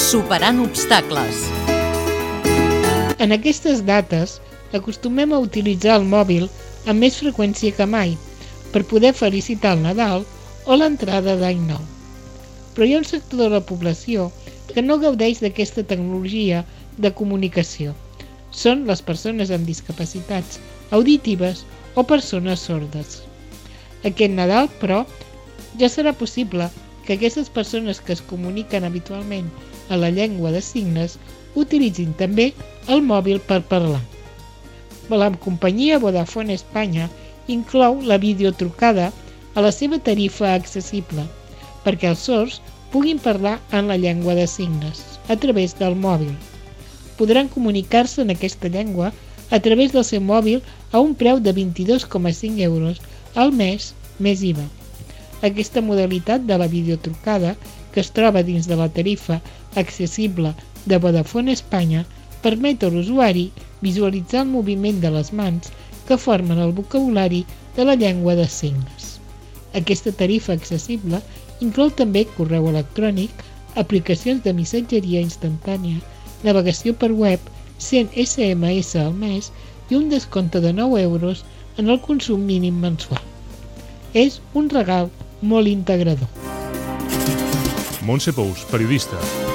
Superant obstacles. En aquestes dates acostumem a utilitzar el mòbil amb més freqüència que mai per poder felicitar el Nadal o l'entrada d'any nou. Però hi ha un sector de la població que no gaudeix d'aquesta tecnologia de comunicació. Són les persones amb discapacitats auditives o persones sordes. Aquest Nadal, però, ja serà possible que aquestes persones que es comuniquen habitualment a la llengua de signes utilitzin també el mòbil per parlar. La companyia Vodafone Espanya inclou la videotrucada a la seva tarifa accessible perquè els sords puguin parlar en la llengua de signes a través del mòbil. Podran comunicar-se en aquesta llengua a través del seu mòbil a un preu de 22,5 euros al mes més IVA. Aquesta modalitat de la videotrucada, que es troba dins de la tarifa accessible de Vodafone Espanya, permet a l'usuari visualitzar el moviment de les mans que formen el vocabulari de la llengua de signes. Aquesta tarifa accessible inclou també correu electrònic, aplicacions de missatgeria instantània, navegació per web, 100 SMS al mes i un descompte de 9 euros en el consum mínim mensual. És un regal molt integrador. Montse Pous, periodista.